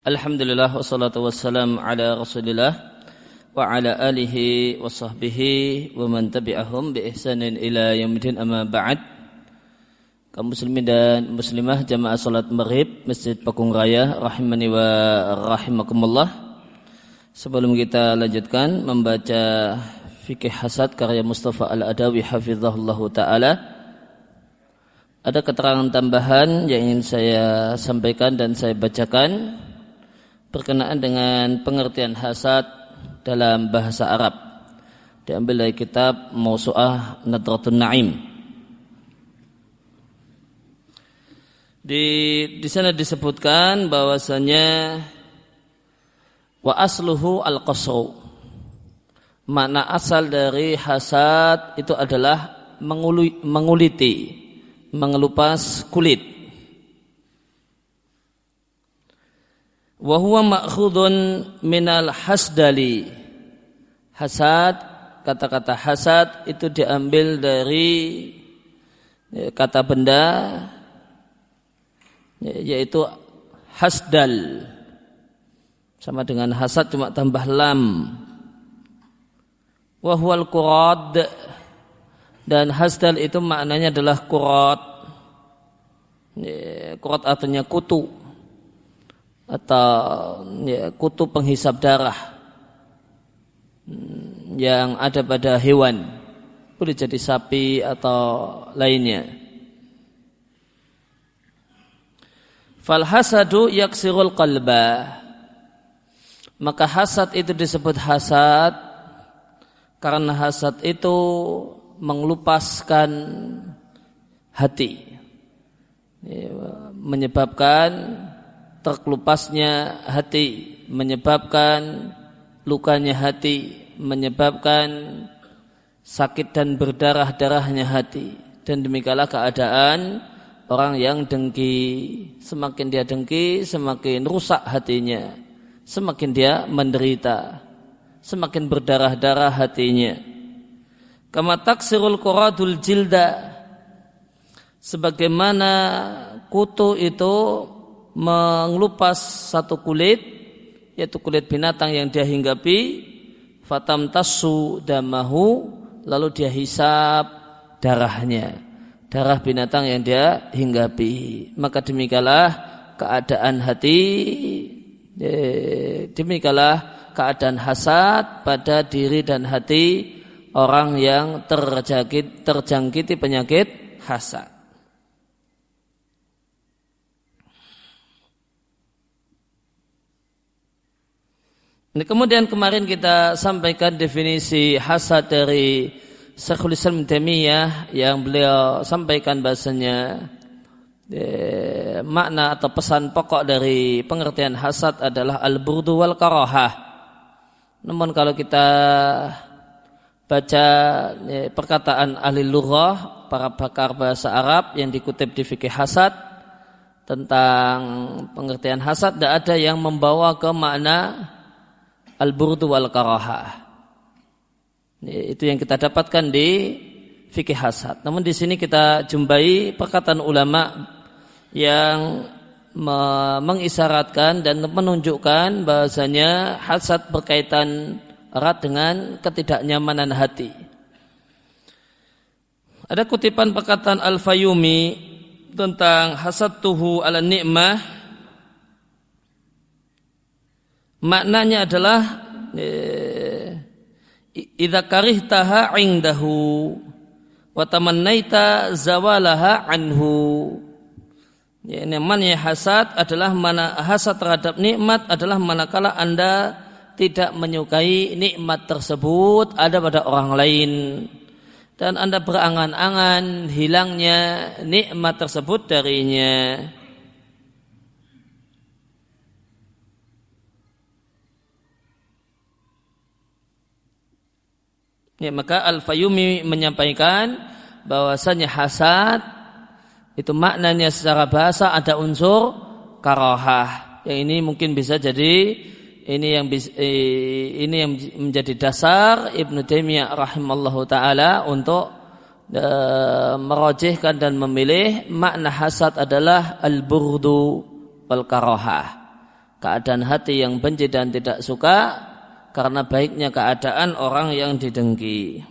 Alhamdulillah wassalatu wassalam ala rasulillah wa ala alihi wa sahbihi wa man tabi'ahum bi ihsanin ila yaumidin amma ba'd. Kaum muslimin dan muslimah jamaah salat maghrib Masjid Pakung Raya rahimani wa rahimakumullah. Sebelum kita lanjutkan membaca fikih hasad karya Mustafa Al-Adawi hafizahullahu taala ada keterangan tambahan yang ingin saya sampaikan dan saya bacakan berkenaan dengan pengertian hasad dalam bahasa Arab. Diambil dari kitab Mausu'ah Nadratun Naim. Di di sana disebutkan bahwasanya wa asluhu al qasru makna asal dari hasad itu adalah menguliti mengelupas kulit wa huwa ma'khudun minal hasdali. Hasad kata-kata hasad itu diambil dari ya, kata benda ya, yaitu hasdal. Sama dengan hasad cuma tambah lam. Wa huwal qurad. Dan hasdal itu maknanya adalah kurat ya, kurat artinya kutu atau ya, kutu penghisap darah. Hmm, yang ada pada hewan. Boleh jadi sapi atau lainnya. Fal hasadu yaksirul qalba. Maka hasad itu disebut hasad karena hasad itu mengelupaskan hati. Ya, menyebabkan terkelupasnya hati menyebabkan lukanya hati menyebabkan sakit dan berdarah-darahnya hati. Dan demikianlah keadaan orang yang dengki. Semakin dia dengki semakin rusak hatinya. Semakin dia menderita semakin berdarah-darah hatinya. Kama taksirul quradul jilda sebagaimana kutu itu mengelupas satu kulit yaitu kulit binatang yang dia hinggapi fatam tasu damahu lalu dia hisap darahnya darah binatang yang dia hinggapi. Maka demikianlah keadaan hati demikianlah keadaan hasad pada diri dan hati orang yang terjangkit terjangkiti penyakit hasad Ini kemudian kemarin kita sampaikan definisi hasad dari Syekhul Islam Taimiyah yang beliau sampaikan bahasanya eh, makna atau pesan pokok dari pengertian hasad adalah al-burdu wal karahah. Namun kalau kita baca eh, perkataan ahli lughah, para pakar bahasa Arab yang dikutip di fikih hasad tentang pengertian hasad tidak ada yang membawa ke makna al-burdu wal karaha. Itu yang kita dapatkan di fikih hasad. Namun di sini kita jumpai perkataan ulama yang mengisyaratkan dan menunjukkan bahasanya hasad berkaitan erat dengan ketidaknyamanan hati. Ada kutipan perkataan Al-Fayumi tentang hasad tuhu ala nikmah Maknanya adalah eh, idza karihtaha indahu wa tamannaita zawalaha anhu. Ya, namanya hasad adalah mana hasad terhadap nikmat adalah manakala Anda tidak menyukai nikmat tersebut ada pada orang lain dan Anda berangan-angan hilangnya nikmat tersebut darinya. Ya, maka Al-Fayumi menyampaikan bahwasanya hasad itu maknanya secara bahasa ada unsur karohah. Yang ini mungkin bisa jadi ini yang eh, ini yang menjadi dasar Ibnu Taimiyah rahimallahu taala untuk e, merojihkan dan memilih makna hasad adalah al-burdu wal karohah. keadaan hati yang benci dan tidak suka karena baiknya keadaan orang yang didengki.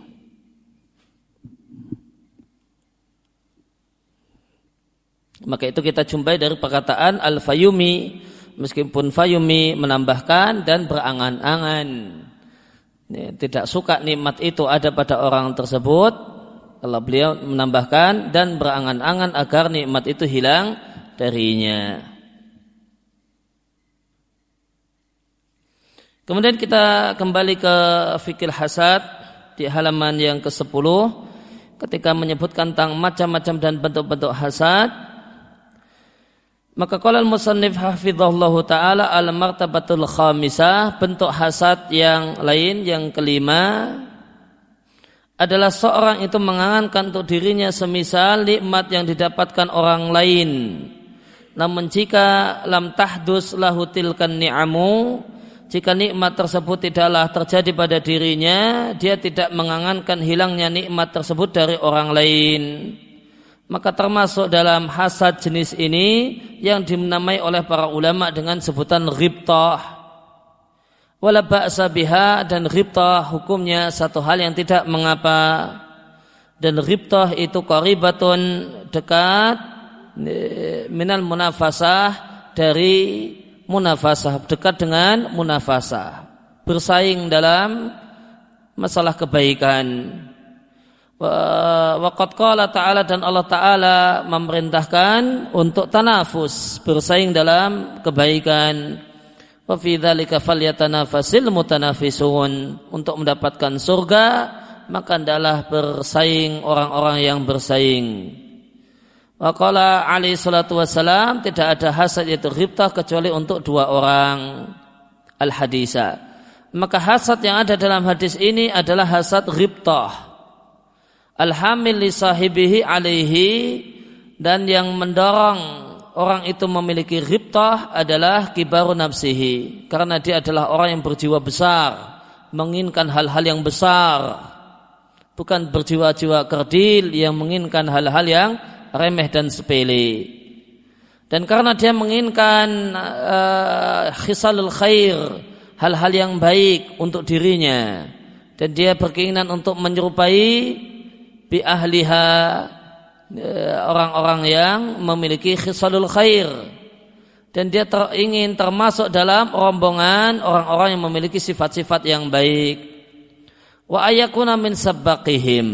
Maka itu kita jumpai dari perkataan Al-Fayumi meskipun Fayumi menambahkan dan berangan-angan tidak suka nikmat itu ada pada orang tersebut kalau beliau menambahkan dan berangan-angan agar nikmat itu hilang darinya. Kemudian kita kembali ke fikir hasad di halaman yang ke-10 ketika menyebutkan tentang macam-macam dan bentuk-bentuk hasad. Maka qala al-musannif hafizallahu taala al martabatul khamisah bentuk hasad yang lain yang kelima adalah seorang itu mengangankan untuk dirinya semisal nikmat yang didapatkan orang lain. Namun jika lam tahdus lahu tilkan ni'amu jika nikmat tersebut tidaklah terjadi pada dirinya, dia tidak mengangankan hilangnya nikmat tersebut dari orang lain. Maka termasuk dalam hasad jenis ini yang dinamai oleh para ulama dengan sebutan ribtah. Wala ba'sa biha dan ribtah hukumnya satu hal yang tidak mengapa. Dan ribtah itu qaribatun dekat eh, minal munafasah dari munafasah dekat dengan munafasah bersaing dalam masalah kebaikan. Waqat qala ta'ala dan Allah ta'ala memerintahkan untuk tanafus bersaing dalam kebaikan. Wa fi dzalika falyatanafasil mutanafisun untuk mendapatkan surga maka adalah bersaing orang-orang yang bersaing Waqala Ali salatu wassalam tidak ada hasad yaitu ghibtah kecuali untuk dua orang al hadisa. Maka hasad yang ada dalam hadis ini adalah hasad ghibtah. Al hamil li sahibihi alaihi dan yang mendorong orang itu memiliki ghibtah adalah kibaru nafsihi karena dia adalah orang yang berjiwa besar menginginkan hal-hal yang besar bukan berjiwa-jiwa kerdil yang menginginkan hal-hal yang remeh dan sepele. Dan karena dia menginginkan uh, khisalul khair, hal-hal yang baik untuk dirinya. Dan dia berkeinginan untuk menyerupai bi ahliha uh, orang-orang yang memiliki khisalul khair. Dan dia ter, ingin termasuk dalam rombongan orang-orang yang memiliki sifat-sifat yang baik. Wa ayakuna min sabbaqihim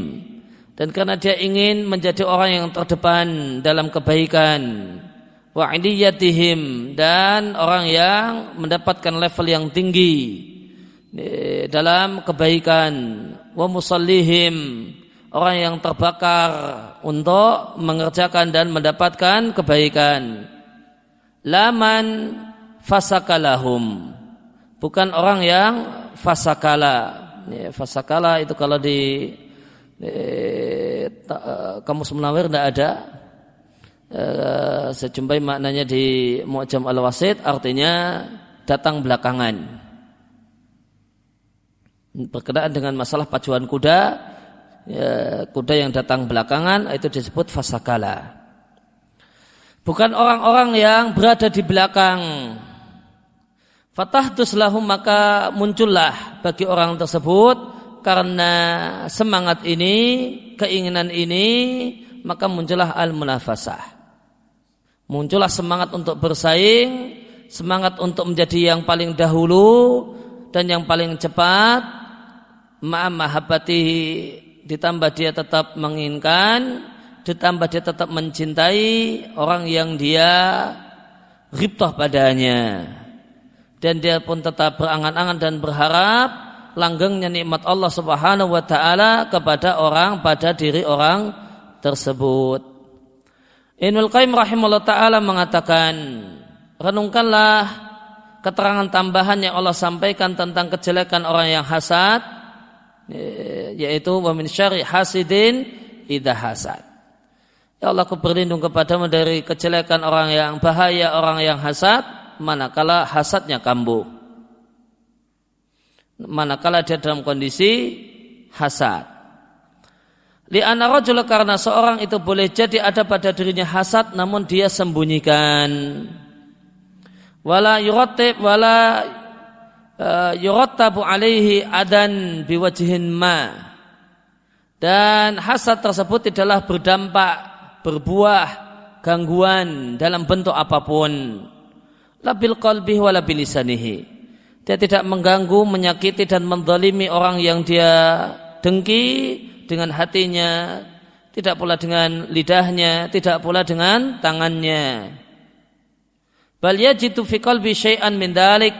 dan karena dia ingin menjadi orang yang terdepan dalam kebaikan wa dan orang yang mendapatkan level yang tinggi dalam kebaikan wa musallihim orang yang terbakar untuk mengerjakan dan mendapatkan kebaikan. Laman fasakalahum bukan orang yang fasakala. Fasakala itu kalau di eh, kamus menawir tidak ada. Eh, maknanya di Mu'jam al-Wasid artinya datang belakangan. Berkenaan dengan masalah pacuan kuda ya, kuda yang datang belakangan itu disebut fasakala. Bukan orang-orang yang berada di belakang. Fatah lahum maka muncullah bagi orang tersebut karena semangat ini, keinginan ini, maka muncullah al-munafasah. Muncullah semangat untuk bersaing, semangat untuk menjadi yang paling dahulu dan yang paling cepat. Ma'amahabati ditambah dia tetap menginginkan, ditambah dia tetap mencintai orang yang dia ribtoh padanya. Dan dia pun tetap berangan-angan dan berharap langgengnya nikmat Allah Subhanahu wa taala kepada orang pada diri orang tersebut. Ibnul Qayyim rahimahullah taala mengatakan, renungkanlah keterangan tambahan yang Allah sampaikan tentang kejelekan orang yang hasad yaitu wa min syarri hasidin idza hasad. Ya Allah aku berlindung kepadamu dari kejelekan orang yang bahaya orang yang hasad manakala hasadnya kambuh manakala dia dalam kondisi hasad. Li rajul karena seorang itu boleh jadi ada pada dirinya hasad namun dia sembunyikan. wala yuratib wala yurattabu alaihi adan biwajhin ma dan hasad tersebut tidaklah berdampak berbuah gangguan dalam bentuk apa pun labil qalbi wala bilisanihi dia tidak mengganggu, menyakiti dan mendalimi orang yang dia dengki dengan hatinya, tidak pula dengan lidahnya, tidak pula dengan tangannya. Bal yajidu fi qalbi syai'an min dalik.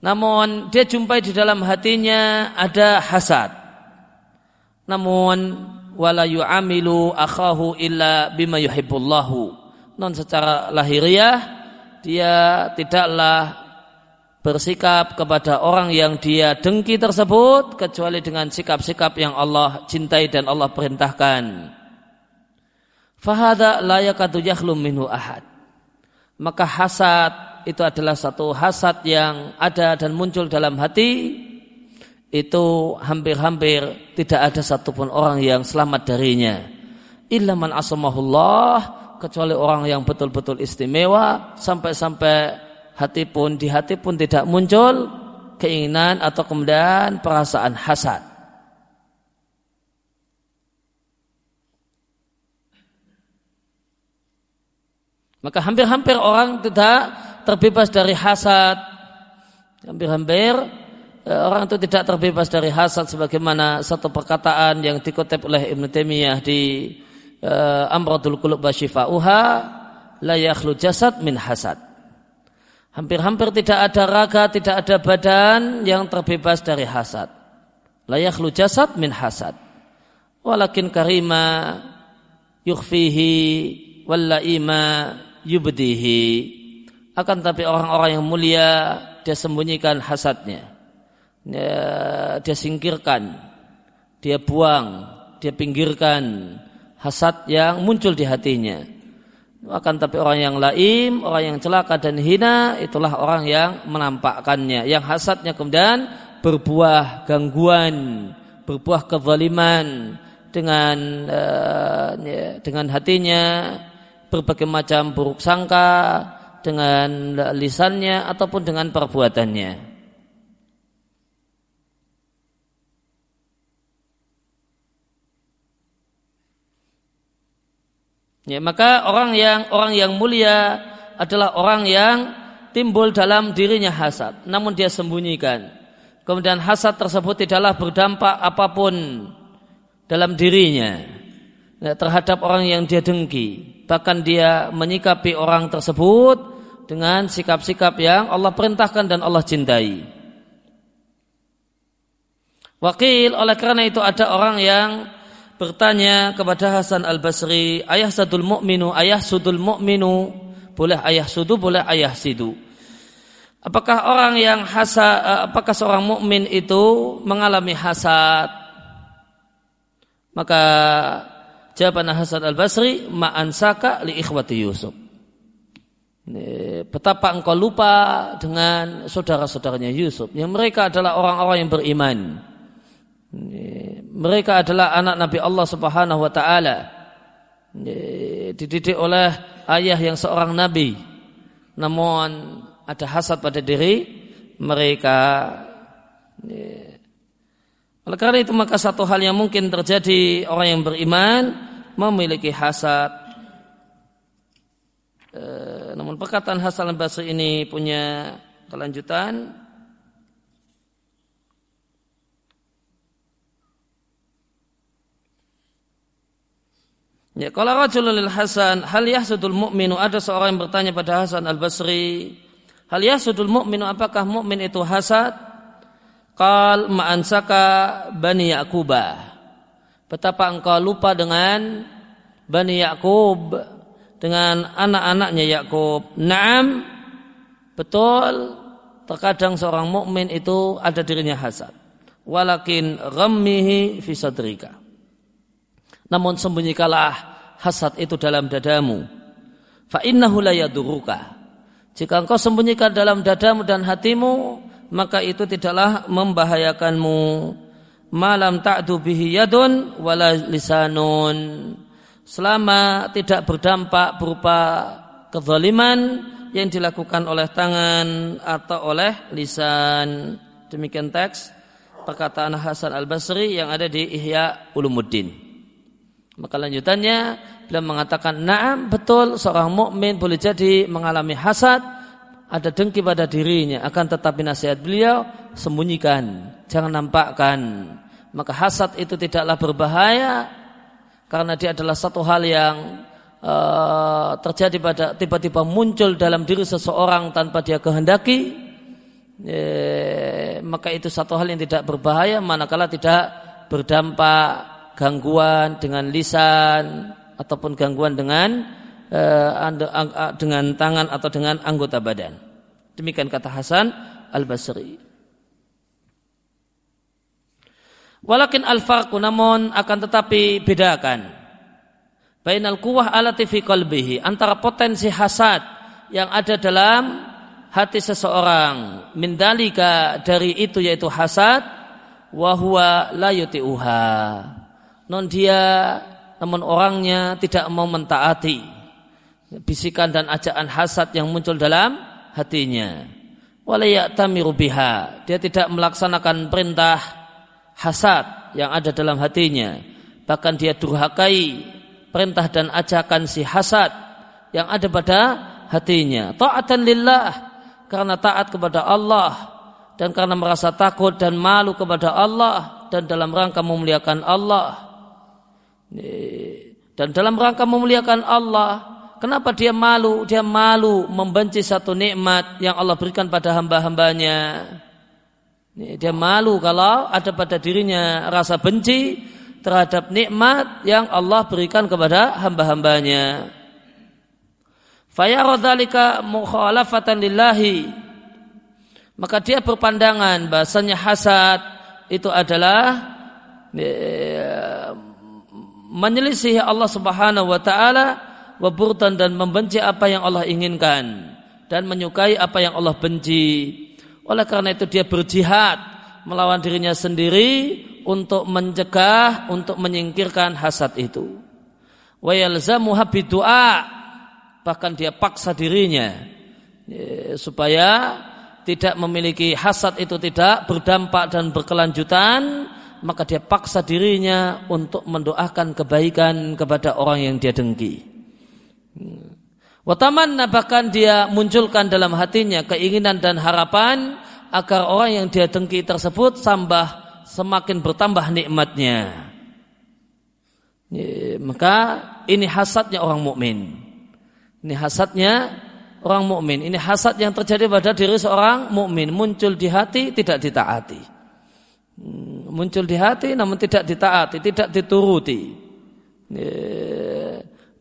Namun dia jumpai di dalam hatinya ada hasad. Namun wala yu'amilu akhahu illa bima yuhibbullahu. Non secara lahiriah dia tidaklah bersikap kepada orang yang dia dengki tersebut kecuali dengan sikap-sikap yang Allah cintai dan Allah perintahkan. Fahada layakatu yahlum minhu ahad. Maka hasad itu adalah satu hasad yang ada dan muncul dalam hati itu hampir-hampir tidak ada satupun orang yang selamat darinya. Illa man asamahullah kecuali orang yang betul-betul istimewa sampai-sampai hati pun di hati pun tidak muncul keinginan atau kemudian perasaan hasad. Maka hampir-hampir orang tidak terbebas dari hasad. Hampir-hampir e, orang itu tidak terbebas dari hasad sebagaimana satu perkataan yang dikutip oleh Ibn Taimiyah di uh, Amradul Qulub Uha la yakhlu jasad min hasad. Hampir-hampir tidak ada raga, tidak ada badan yang terbebas dari hasad. Layak lu jasad min hasad. Walakin karima yukhfihi wallaima yubdihi. Akan tapi orang-orang yang mulia dia sembunyikan hasadnya. Dia singkirkan, dia buang, dia pinggirkan hasad yang muncul di hatinya akan tapi orang yang laim, orang yang celaka dan hina itulah orang yang menampakkannya. Yang hasadnya kemudian berbuah gangguan, berbuah kezaliman dengan uh, dengan hatinya berbagai macam buruk sangka dengan lisannya ataupun dengan perbuatannya. Ya, maka orang yang orang yang mulia adalah orang yang timbul dalam dirinya hasad, namun dia sembunyikan. Kemudian hasad tersebut tidaklah berdampak apa pun dalam dirinya ya, terhadap orang yang dia dengki. Bahkan dia menyikapi orang tersebut dengan sikap-sikap yang Allah perintahkan dan Allah cintai. Wakil oleh karena itu ada orang yang bertanya kepada Hasan Al Basri, ayah sadul mu'minu, ayah sudul mu'minu, boleh ayah sudu, boleh ayah sidu. Apakah orang yang hasad, eh, apakah seorang mukmin itu mengalami hasad? Maka jawaban Hasan Al Basri, ma'ansaka li ikhwati Yusuf. Betapa engkau lupa dengan saudara-saudaranya Yusuf. Yang mereka adalah orang-orang yang beriman mereka adalah anak Nabi Allah Subhanahu wa taala. Dididik oleh ayah yang seorang nabi. Namun ada hasad pada diri mereka. Oleh karena itu maka satu hal yang mungkin terjadi orang yang beriman memiliki hasad. Namun perkataan Hasan al-Basri ini punya kelanjutan Ya, kalau rajulul Hasan, hal yahsudul mu'minu ada seorang yang bertanya pada Hasan Al-Basri, hal yahsudul mu'minu apakah mukmin itu hasad? Qal ma'ansaka Bani Ya'qubah. Betapa engkau lupa dengan Bani Ya'qub dengan anak-anaknya Ya'qub. Naam, betul terkadang seorang mukmin itu ada dirinya hasad. Walakin ghammihi fi sadrika namun sembunyikanlah hasad itu dalam dadamu. Fa innahu la yaduruka. Jika engkau sembunyikan dalam dadamu dan hatimu, maka itu tidaklah membahayakanmu. Malam ta'du bihi yadun wala lisanun. Selama tidak berdampak berupa kezaliman yang dilakukan oleh tangan atau oleh lisan. Demikian teks perkataan Hasan Al-Basri yang ada di Ihya Ulumuddin. Maka lanjutannya beliau mengatakan, "Na'am, betul seorang mukmin boleh jadi mengalami hasad, ada dengki pada dirinya, akan tetapi nasihat beliau sembunyikan, jangan nampakkan. Maka hasad itu tidaklah berbahaya karena dia adalah satu hal yang uh, terjadi pada tiba-tiba muncul dalam diri seseorang tanpa dia kehendaki, eh, maka itu satu hal yang tidak berbahaya manakala tidak berdampak gangguan dengan lisan ataupun gangguan dengan uh, dengan tangan atau dengan anggota badan. Demikian kata Hasan Al-Basri. Walakin al-farqu namun akan tetapi bedakan bainal kuwah alati fi qalbihi antara potensi hasad yang ada dalam hati seseorang mindalika dari itu yaitu hasad wa huwa la yuti'uha non dia namun orangnya tidak mau mentaati bisikan dan ajakan hasad yang muncul dalam hatinya walayatamiru biha dia tidak melaksanakan perintah hasad yang ada dalam hatinya bahkan dia durhakai perintah dan ajakan si hasad yang ada pada hatinya. Ta'atan lillah karena taat kepada Allah dan karena merasa takut dan malu kepada Allah dan dalam rangka memuliakan Allah. Dan dalam rangka memuliakan Allah, kenapa dia malu? Dia malu membenci satu nikmat yang Allah berikan pada hamba-hambanya. Dia malu kalau ada pada dirinya rasa benci terhadap nikmat yang Allah berikan kepada hamba-hambanya. Fayaradhalika mukhalafatan lillahi. Maka dia berpandangan bahasanya hasad itu adalah eh, menyelisih Allah Subhanahu wa taala waburtan dan membenci apa yang Allah inginkan dan menyukai apa yang Allah benci. Oleh karena itu dia berjihad melawan dirinya sendiri untuk mencegah, untuk menyingkirkan hasad itu. Wa yalzamuha bidu'a bahkan dia paksa dirinya ya, supaya tidak memiliki hasad itu tidak berdampak dan berkelanjutan maka dia paksa dirinya untuk mendoakan kebaikan kepada orang yang dia dengki. Watamanna bahkan dia munculkan dalam hatinya keinginan dan harapan agar orang yang dia dengki tersebut sambah semakin bertambah nikmatnya. Maka ini hasadnya orang mukmin. Ini hasadnya orang mukmin. Ini hasad yang terjadi pada diri seorang mukmin muncul di hati tidak ditaati. Hmm, muncul di hati namun tidak ditaati, tidak dituruti.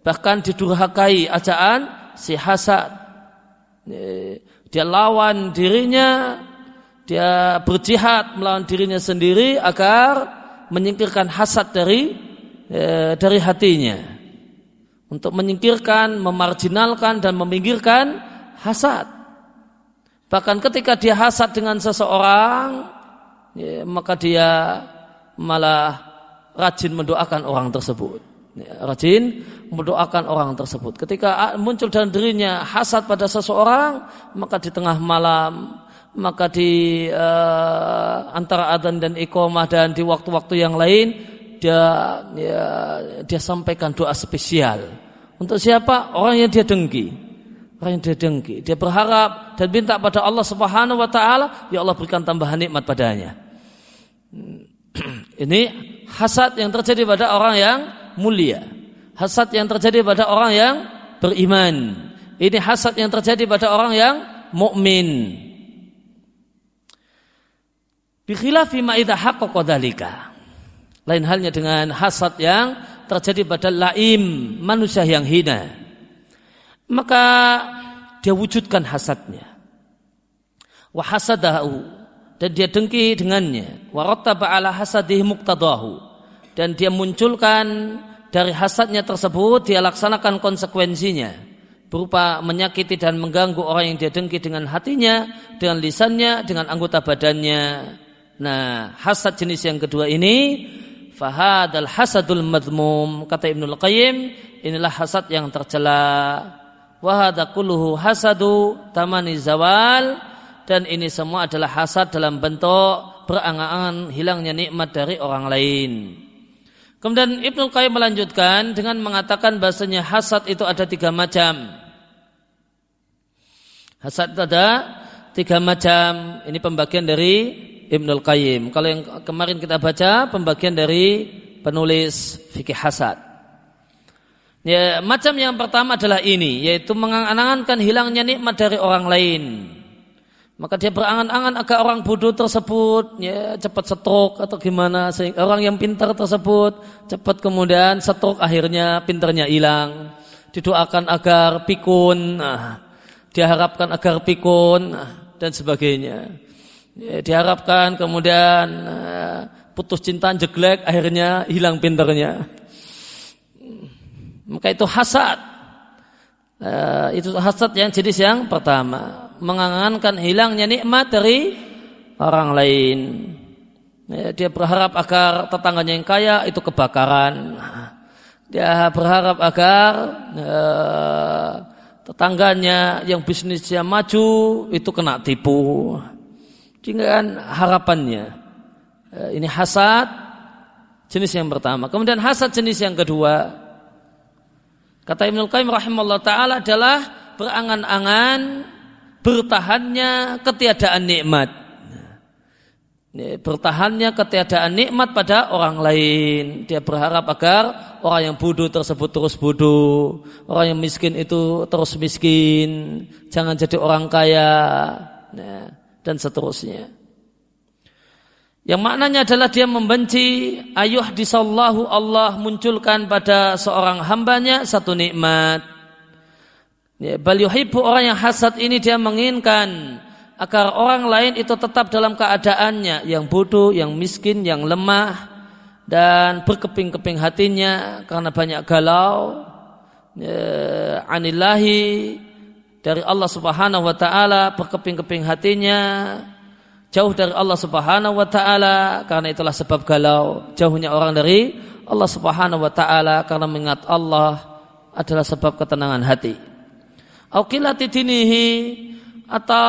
Bahkan didurhakai ajaan si hasad. Dia lawan dirinya dia berjihad melawan dirinya sendiri agar menyingkirkan hasad dari dari hatinya untuk menyingkirkan, memarjinalkan dan meminggirkan hasad. Bahkan ketika dia hasad dengan seseorang, ya, maka dia malah rajin mendoakan orang tersebut. Ya, rajin mendoakan orang tersebut. Ketika muncul dalam dirinya hasad pada seseorang, maka di tengah malam maka di uh, antara adzan dan iqamah dan di waktu-waktu yang lain dia ya, dia sampaikan doa spesial. Untuk siapa? Orang yang dia dengki. Orang yang dia dengki. Dia berharap dan minta pada Allah Subhanahu wa taala ya Allah berikan tambahan nikmat padanya ini hasad yang terjadi pada orang yang mulia hasad yang terjadi pada orang yang beriman ini hasad yang terjadi pada orang yang mukmin Bikhilafi ma'idha haqqaqa dhalika. Lain halnya dengan hasad yang terjadi pada laim manusia yang hina. Maka dia wujudkan hasadnya. Wa hasadahu dan dia dengki dengannya. Wa rattaba ala hasadihi muqtadahu. Dan dia munculkan dari hasadnya tersebut dia laksanakan konsekuensinya. Berupa menyakiti dan mengganggu orang yang dia dengki dengan hatinya, dengan lisannya, dengan anggota badannya. Nah, hasad jenis yang kedua ini fahadal hasadul madmum. Kata Ibnul Qayyim inilah hasad yang tercela. Wahada hasadu tamani zawal dan ini semua adalah hasad dalam bentuk berangan-angan hilangnya nikmat dari orang lain. Kemudian Ibnu Qayyim melanjutkan dengan mengatakan bahasanya hasad itu ada tiga macam. Hasad itu ada tiga macam. Ini pembagian dari Ibnu Qayyim. Kalau yang kemarin kita baca pembagian dari penulis fikih hasad. Ya, macam yang pertama adalah ini, yaitu mengangan-angankan hilangnya nikmat dari orang lain. Maka dia berangan-angan agar orang bodoh tersebut ya, cepat setruk atau gimana sehingga orang yang pintar tersebut cepat kemudian setruk akhirnya pintarnya hilang. Didoakan agar pikun, nah, diharapkan agar pikun nah, dan sebagainya. Ya, diharapkan kemudian nah, putus cinta jeglek akhirnya hilang pintarnya. Maka itu hasad. Uh, itu hasad yang jenis yang pertama mengangankan hilangnya nikmat dari orang lain. Ya, dia berharap agar tetangganya yang kaya itu kebakaran. Dia berharap agar uh, tetangganya yang bisnisnya maju itu kena tipu. Dengan harapannya. Uh, ini hasad jenis yang pertama. Kemudian hasad jenis yang kedua. Kata Ibnu Qayyim rahimahullah taala adalah berangan-angan bertahannya ketiadaan nikmat. Bertahannya ketiadaan nikmat pada orang lain. Dia berharap agar orang yang bodoh tersebut terus bodoh. Orang yang miskin itu terus miskin. Jangan jadi orang kaya. dan seterusnya. Yang maknanya adalah dia membenci ayuh disallahu Allah munculkan pada seorang hambanya satu nikmat Ya, bal yuhibbu orang yang hasad ini dia menginginkan agar orang lain itu tetap dalam keadaannya yang bodoh, yang miskin, yang lemah dan berkeping-keping hatinya karena banyak galau. Ya, anillahi dari Allah Subhanahu wa taala berkeping-keping hatinya jauh dari Allah Subhanahu wa taala karena itulah sebab galau. Jauhnya orang dari Allah Subhanahu wa taala karena mengingat Allah adalah sebab ketenangan hati Aukilati dinihi atau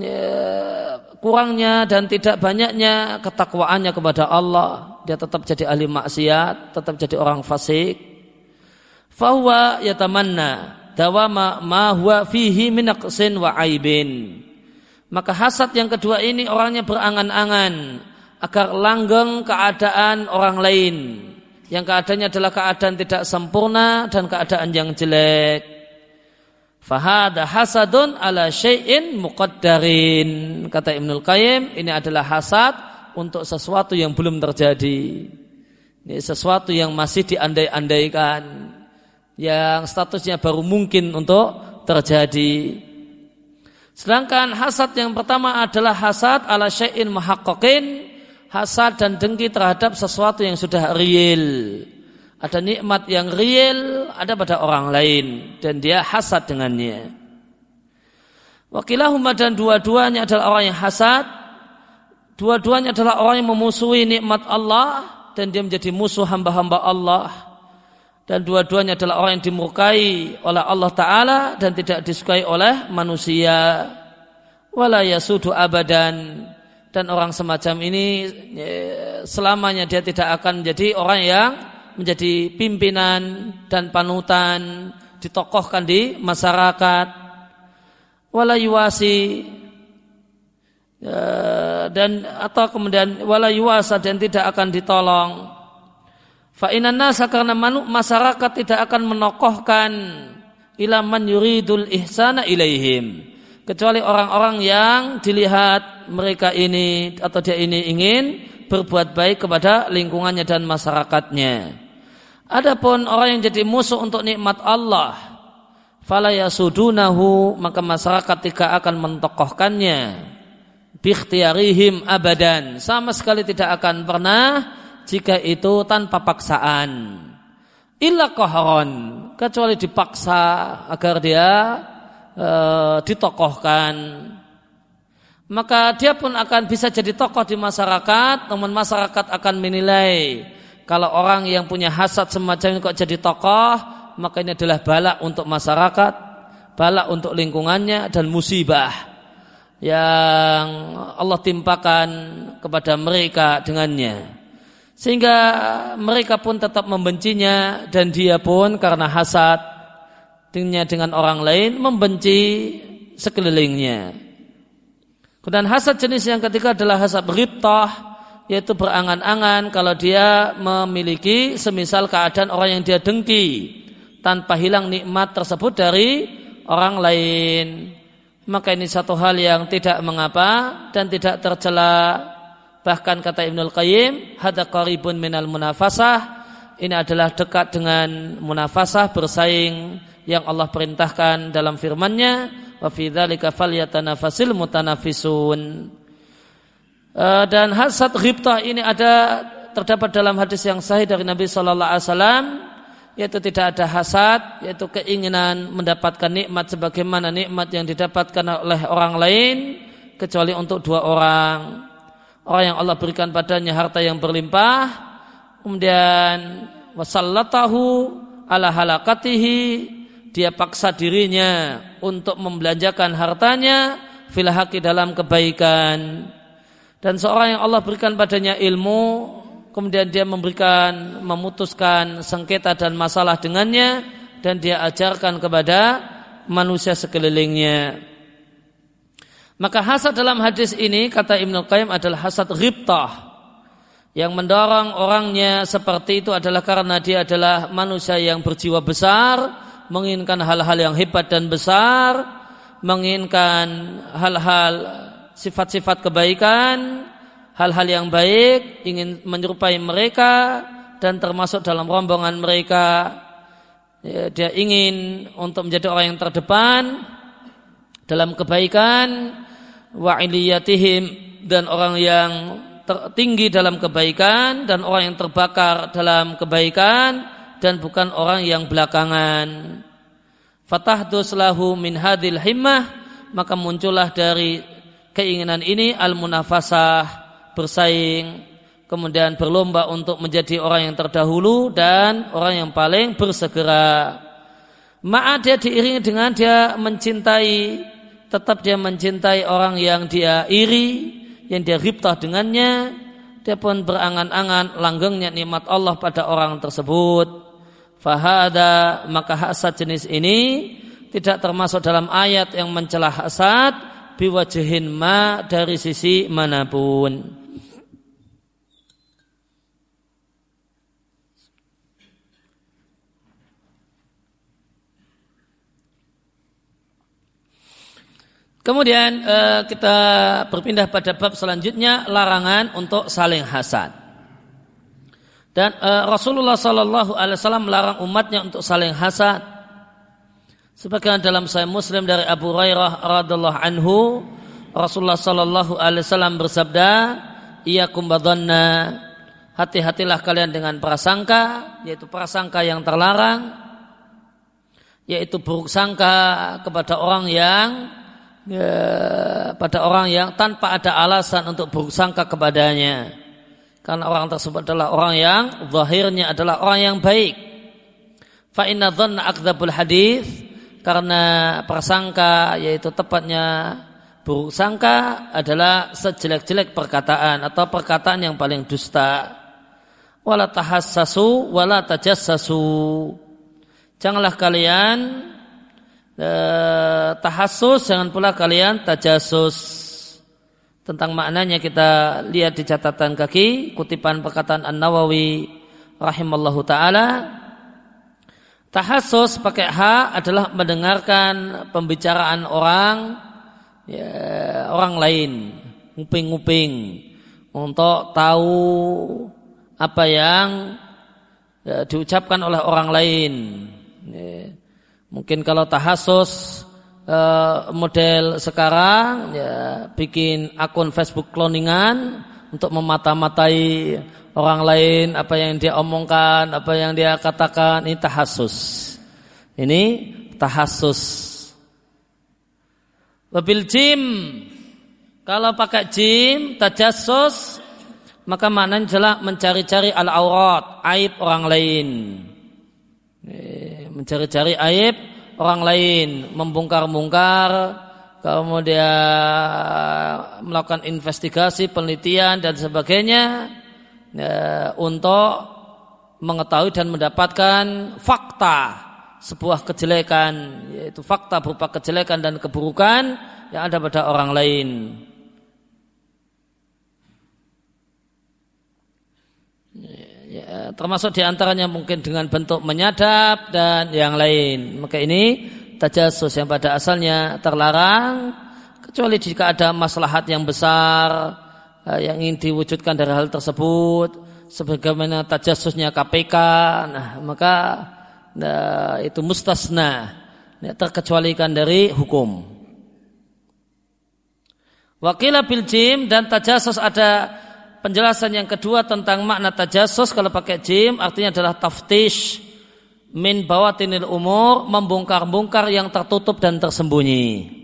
ya, kurangnya dan tidak banyaknya ketakwaannya kepada Allah. Dia tetap jadi ahli maksiat tetap jadi orang fasik. Fahuwa yatamanna dawama ma huwa fihi min wa aibin. Maka hasad yang kedua ini orangnya berangan-angan agar langgeng keadaan orang lain. Yang keadaannya adalah keadaan tidak sempurna dan keadaan yang jelek Fahada hasadun ala syai'in muqaddarin. Kata Ibnul Qayyim, ini adalah hasad untuk sesuatu yang belum terjadi. Ini sesuatu yang masih diandai-andaikan. Yang statusnya baru mungkin untuk terjadi. Sedangkan hasad yang pertama adalah hasad ala syai'in muhaqqaqin. Hasad dan dengki terhadap sesuatu yang sudah real ada nikmat yang real ada pada orang lain dan dia hasad dengannya. Wakilahumma dan dua-duanya adalah orang yang hasad. Dua-duanya adalah orang yang memusuhi nikmat Allah dan dia menjadi musuh hamba-hamba Allah. Dan dua-duanya adalah orang yang dimurkai oleh Allah Ta'ala dan tidak disukai oleh manusia. Wala yasudu abadan. Dan orang semacam ini eh, selamanya dia tidak akan menjadi orang yang menjadi pimpinan dan panutan ditokohkan di masyarakat. Wala yuwasi ya, dan atau kemudian wala yuwasa dan tidak akan ditolong. Fa nasa karena masyarakat tidak akan menokohkan ilaman yuridul ihsana ilaihim. Kecuali orang-orang yang dilihat mereka ini atau dia ini ingin berbuat baik kepada lingkungannya dan masyarakatnya. Adapun orang yang jadi musuh untuk nikmat Allah, fala yasudunahu maka masyarakat tidak akan mentokohkannya. Bikhtiarihim abadan. Sama sekali tidak akan pernah jika itu tanpa paksaan. Illa kohron kecuali dipaksa agar dia e, ditokohkan. Maka dia pun akan bisa jadi tokoh di masyarakat, namun masyarakat akan menilai kalau orang yang punya hasad semacam ini kok jadi tokoh, maka ini adalah balak untuk masyarakat balak untuk lingkungannya dan musibah yang Allah timpakan kepada mereka dengannya. Sehingga mereka pun tetap membencinya dan dia pun karena hasad dengan orang lain membenci sekelilingnya. Dan hasad jenis yang ketiga adalah hasad riptah yaitu berangan-angan kalau dia memiliki semisal keadaan orang yang dia dengki tanpa hilang nikmat tersebut dari orang lain. Maka ini satu hal yang tidak mengapa dan tidak tercela. Bahkan kata Ibnul Qayyim, hada qaribun minal munafasah. Ini adalah dekat dengan munafasah bersaing yang Allah perintahkan dalam firman-Nya, wa fi dzalika falyatanafasil mutanafisun. Uh, dan hasad ghibtah ini ada terdapat dalam hadis yang sahih dari Nabi sallallahu alaihi wasallam yaitu tidak ada hasad, yaitu keinginan mendapatkan nikmat sebagaimana nikmat yang didapatkan oleh orang lain kecuali untuk dua orang. Orang yang Allah berikan padanya harta yang berlimpah, kemudian wasallatahu ala halakatihi, dia paksa dirinya untuk membelanjakan hartanya filahaki dalam kebaikan. Dan seorang yang Allah berikan padanya ilmu, kemudian dia memberikan memutuskan sengketa dan masalah dengannya dan dia ajarkan kepada manusia sekelilingnya. Maka hasad dalam hadis ini kata Ibnu Qayyim adalah hasad ghibtah yang mendorong orangnya seperti itu adalah karena dia adalah manusia yang berjiwa besar, menginginkan hal-hal yang hebat dan besar, menginginkan hal-hal sifat-sifat kebaikan, hal-hal yang baik, ingin menyerupai mereka dan termasuk dalam rombongan mereka. Ya, dia ingin untuk menjadi orang yang terdepan dalam kebaikan wa iliyatihim dan orang yang tertinggi dalam kebaikan dan orang yang terbakar dalam kebaikan dan bukan orang yang belakangan. Lahu min hadil himmah maka muncullah dari keinginan ini al munafasah bersaing, kemudian berlomba untuk menjadi orang yang terdahulu dan orang yang paling bersegera. Ma'a dia diiringi dengan dia mencintai, tetap dia mencintai orang yang dia iri, yang dia riptah dengannya, dia pun berangan-angan langgengnya nikmat Allah pada orang tersebut. Fahada maka hasad jenis ini tidak termasuk dalam ayat yang mencela hasad biwajihin ma dari sisi mana pun. Kemudian uh, kita berpindah pada bab selanjutnya larangan untuk saling hasad. Dan uh, Rasulullah Sallallahu Alaihi Wasallam melarang umatnya untuk saling hasad. Sebagian dalam Sahih Muslim dari Abu Hurairah radhiallahu anhu, Rasulullah Sallallahu Alaihi Wasallam bersabda, "Ia kumbadonna, hati-hatilah kalian dengan prasangka, yaitu prasangka yang terlarang, yaitu buruk sangka kepada orang yang ya, pada orang yang tanpa ada alasan untuk bersangka kepadanya. Karena orang tersebut adalah orang yang zahirnya adalah orang yang baik. Fa inna dhanna akdzabul hadis karena prasangka yaitu tepatnya buruk sangka adalah sejelek-jelek perkataan atau perkataan yang paling dusta. Wala tahassasu wala tajassasu. Janganlah kalian eh, tahassus jangan pula kalian tajasus tentang maknanya kita lihat di catatan kaki kutipan perkataan An Nawawi rahimallahu taala tahassus pakai h adalah mendengarkan pembicaraan orang ya, orang lain. Nguping-nguping untuk tahu apa yang ya, diucapkan oleh orang lain. Ya. Mungkin kalau tahasus uh, model sekarang ya bikin akun Facebook cloningan untuk memata-matai orang lain apa yang dia omongkan, apa yang dia katakan ini tahasus. Ini tahasus. Wabil jim kalau pakai jim tajasus maka maknanya adalah mencari-cari al-aurat, aib orang lain mencari-cari aib orang lain membongkar-bongkar kemudian melakukan investigasi penelitian dan sebagainya ya, untuk mengetahui dan mendapatkan fakta sebuah kejelekan yaitu fakta berupa kejelekan dan keburukan yang ada pada orang lain. Ya, termasuk di antaranya mungkin dengan bentuk menyadap dan yang lain. Maka ini tajasus yang pada asalnya terlarang kecuali jika ada maslahat yang besar yang ingin diwujudkan dari hal tersebut sebagaimana tajasusnya KPK nah maka nah, itu mustasna nah, terkecualikan dari hukum Wakilah bil jim dan tajasus ada penjelasan yang kedua tentang makna tajasus kalau pakai jim artinya adalah taftish min bawatinil umur membongkar-bongkar yang tertutup dan tersembunyi.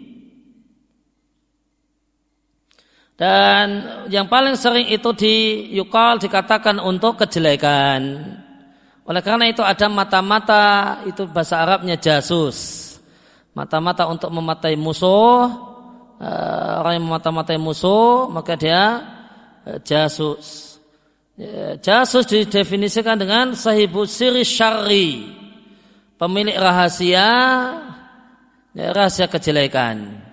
Dan yang paling sering itu di yukal dikatakan untuk kejelekan. Oleh karena itu ada mata-mata itu bahasa Arabnya jasus. Mata-mata untuk mematai musuh. Eh, orang yang memata-matai musuh maka dia jasus. Ya, jasus didefinisikan dengan sahibu siri syari. Pemilik rahasia, ya, rahasia kejelekan.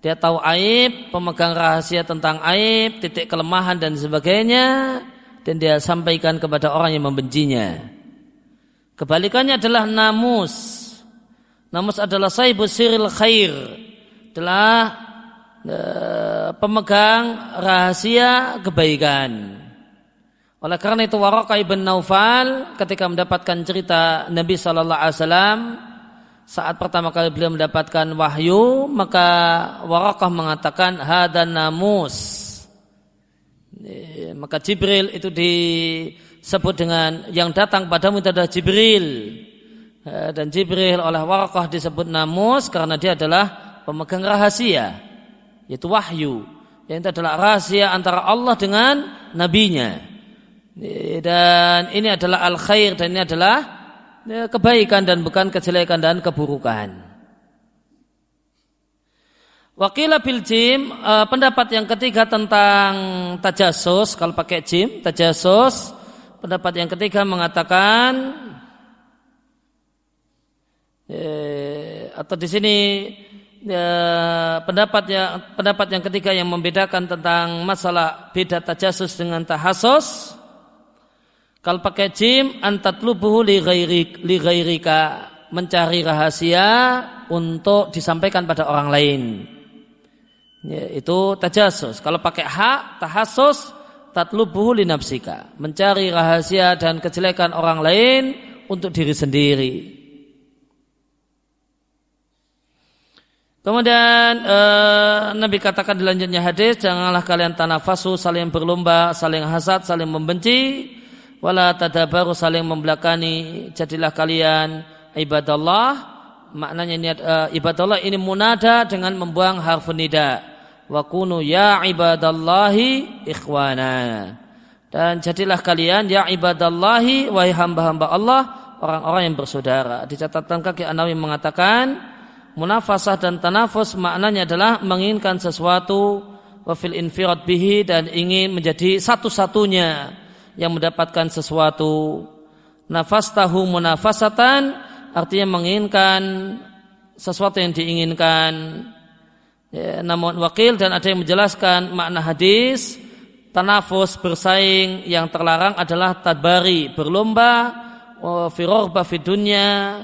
Dia tahu aib, pemegang rahasia tentang aib, titik kelemahan dan sebagainya. Dan dia sampaikan kepada orang yang membencinya. Kebalikannya adalah namus. Namus adalah sahibu siril khair. Adalah Eh, pemegang rahasia kebaikan. Oleh karena itu Waraqah ibn Naufal ketika mendapatkan cerita Nabi Shallallahu Alaihi Wasallam saat pertama kali beliau mendapatkan wahyu maka Waraqah mengatakan hadan namus. Maka Jibril itu disebut dengan yang datang padamu itu adalah Jibril. Eh, dan Jibril oleh Waraqah disebut namus karena dia adalah pemegang rahasia yaitu wahyu. Yang itu adalah rahasia antara Allah dengan nabinya. Dan ini adalah al khair dan ini adalah kebaikan dan bukan kejelekan dan keburukan. Wakilah bil jim uh, pendapat yang ketiga tentang tajasus kalau pakai jim tajasus pendapat yang ketiga mengatakan eh, atau di sini pendapat yang pendapat yang ketiga yang membedakan tentang masalah beda tajasus dengan tahasus kalau pakai jim antatlubuhu li ghairik li ghairika. Mencari rahasia untuk disampaikan pada orang lain. Ya, itu tajasus kalau pakai hak tahasus tatlubuhu li nafsika. Mencari rahasia dan kejelekan orang lain untuk diri sendiri. Kemudian uh, Nabi katakan di lanjutnya hadis, janganlah kalian tanafasu saling berlomba, saling hasad, saling membenci, wala tadabaru saling membelakani. Jadilah kalian ibadallah. Maknanya ini uh, ibadallah ini munada dengan membuang harfun nida. Wa kunu ya ibadallahi ikhwana. Dan jadilah kalian ya ibadallahi wahai hamba-hamba Allah orang-orang yang bersaudara. Di catatan kaki Anawi mengatakan munafasah dan tanafus maknanya adalah menginginkan sesuatu wafil infirat bihi dan ingin menjadi satu-satunya yang mendapatkan sesuatu nafas tahu munafasatan artinya menginginkan sesuatu yang diinginkan ya, namun wakil dan ada yang menjelaskan makna hadis tanafus bersaing yang terlarang adalah tadbari berlomba firor fi dunya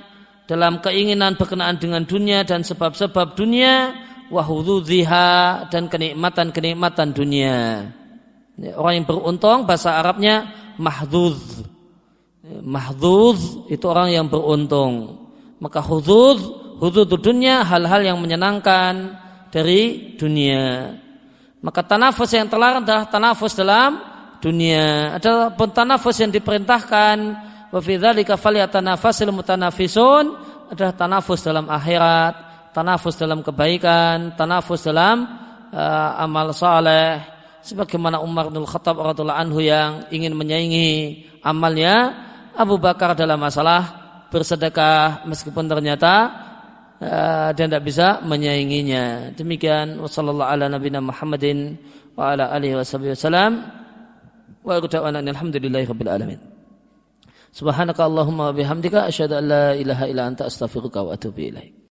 dalam keinginan berkenaan dengan dunia dan sebab-sebab dunia wahudzuha dan kenikmatan-kenikmatan dunia. Orang yang beruntung bahasa Arabnya mahduz. Mahduz itu orang yang beruntung. Maka hudud, hudud dunia hal-hal yang menyenangkan dari dunia. Maka tanafus yang terlarang adalah tanafus dalam dunia. Ada pun tanafus yang diperintahkan wa fi dzalika falyatanafasil mutanafisun adalah tanafus dalam akhirat, tanafus dalam kebaikan, tanafus dalam uh, amal saleh sebagaimana Umar bin Khattab radhiyallahu anhu yang ingin menyaingi amalnya Abu Bakar dalam masalah bersedekah meskipun ternyata uh, dan tidak bisa menyainginya. Demikian wasallallahu ala nabiyina Muhammadin wa ala alihi wasallam. Wa alhamdulillahi rabbil alamin. Subhanaka Allahumma wa bihamdika asyhadu an la ilaha illa anta astaghfiruka wa atubu ilaik.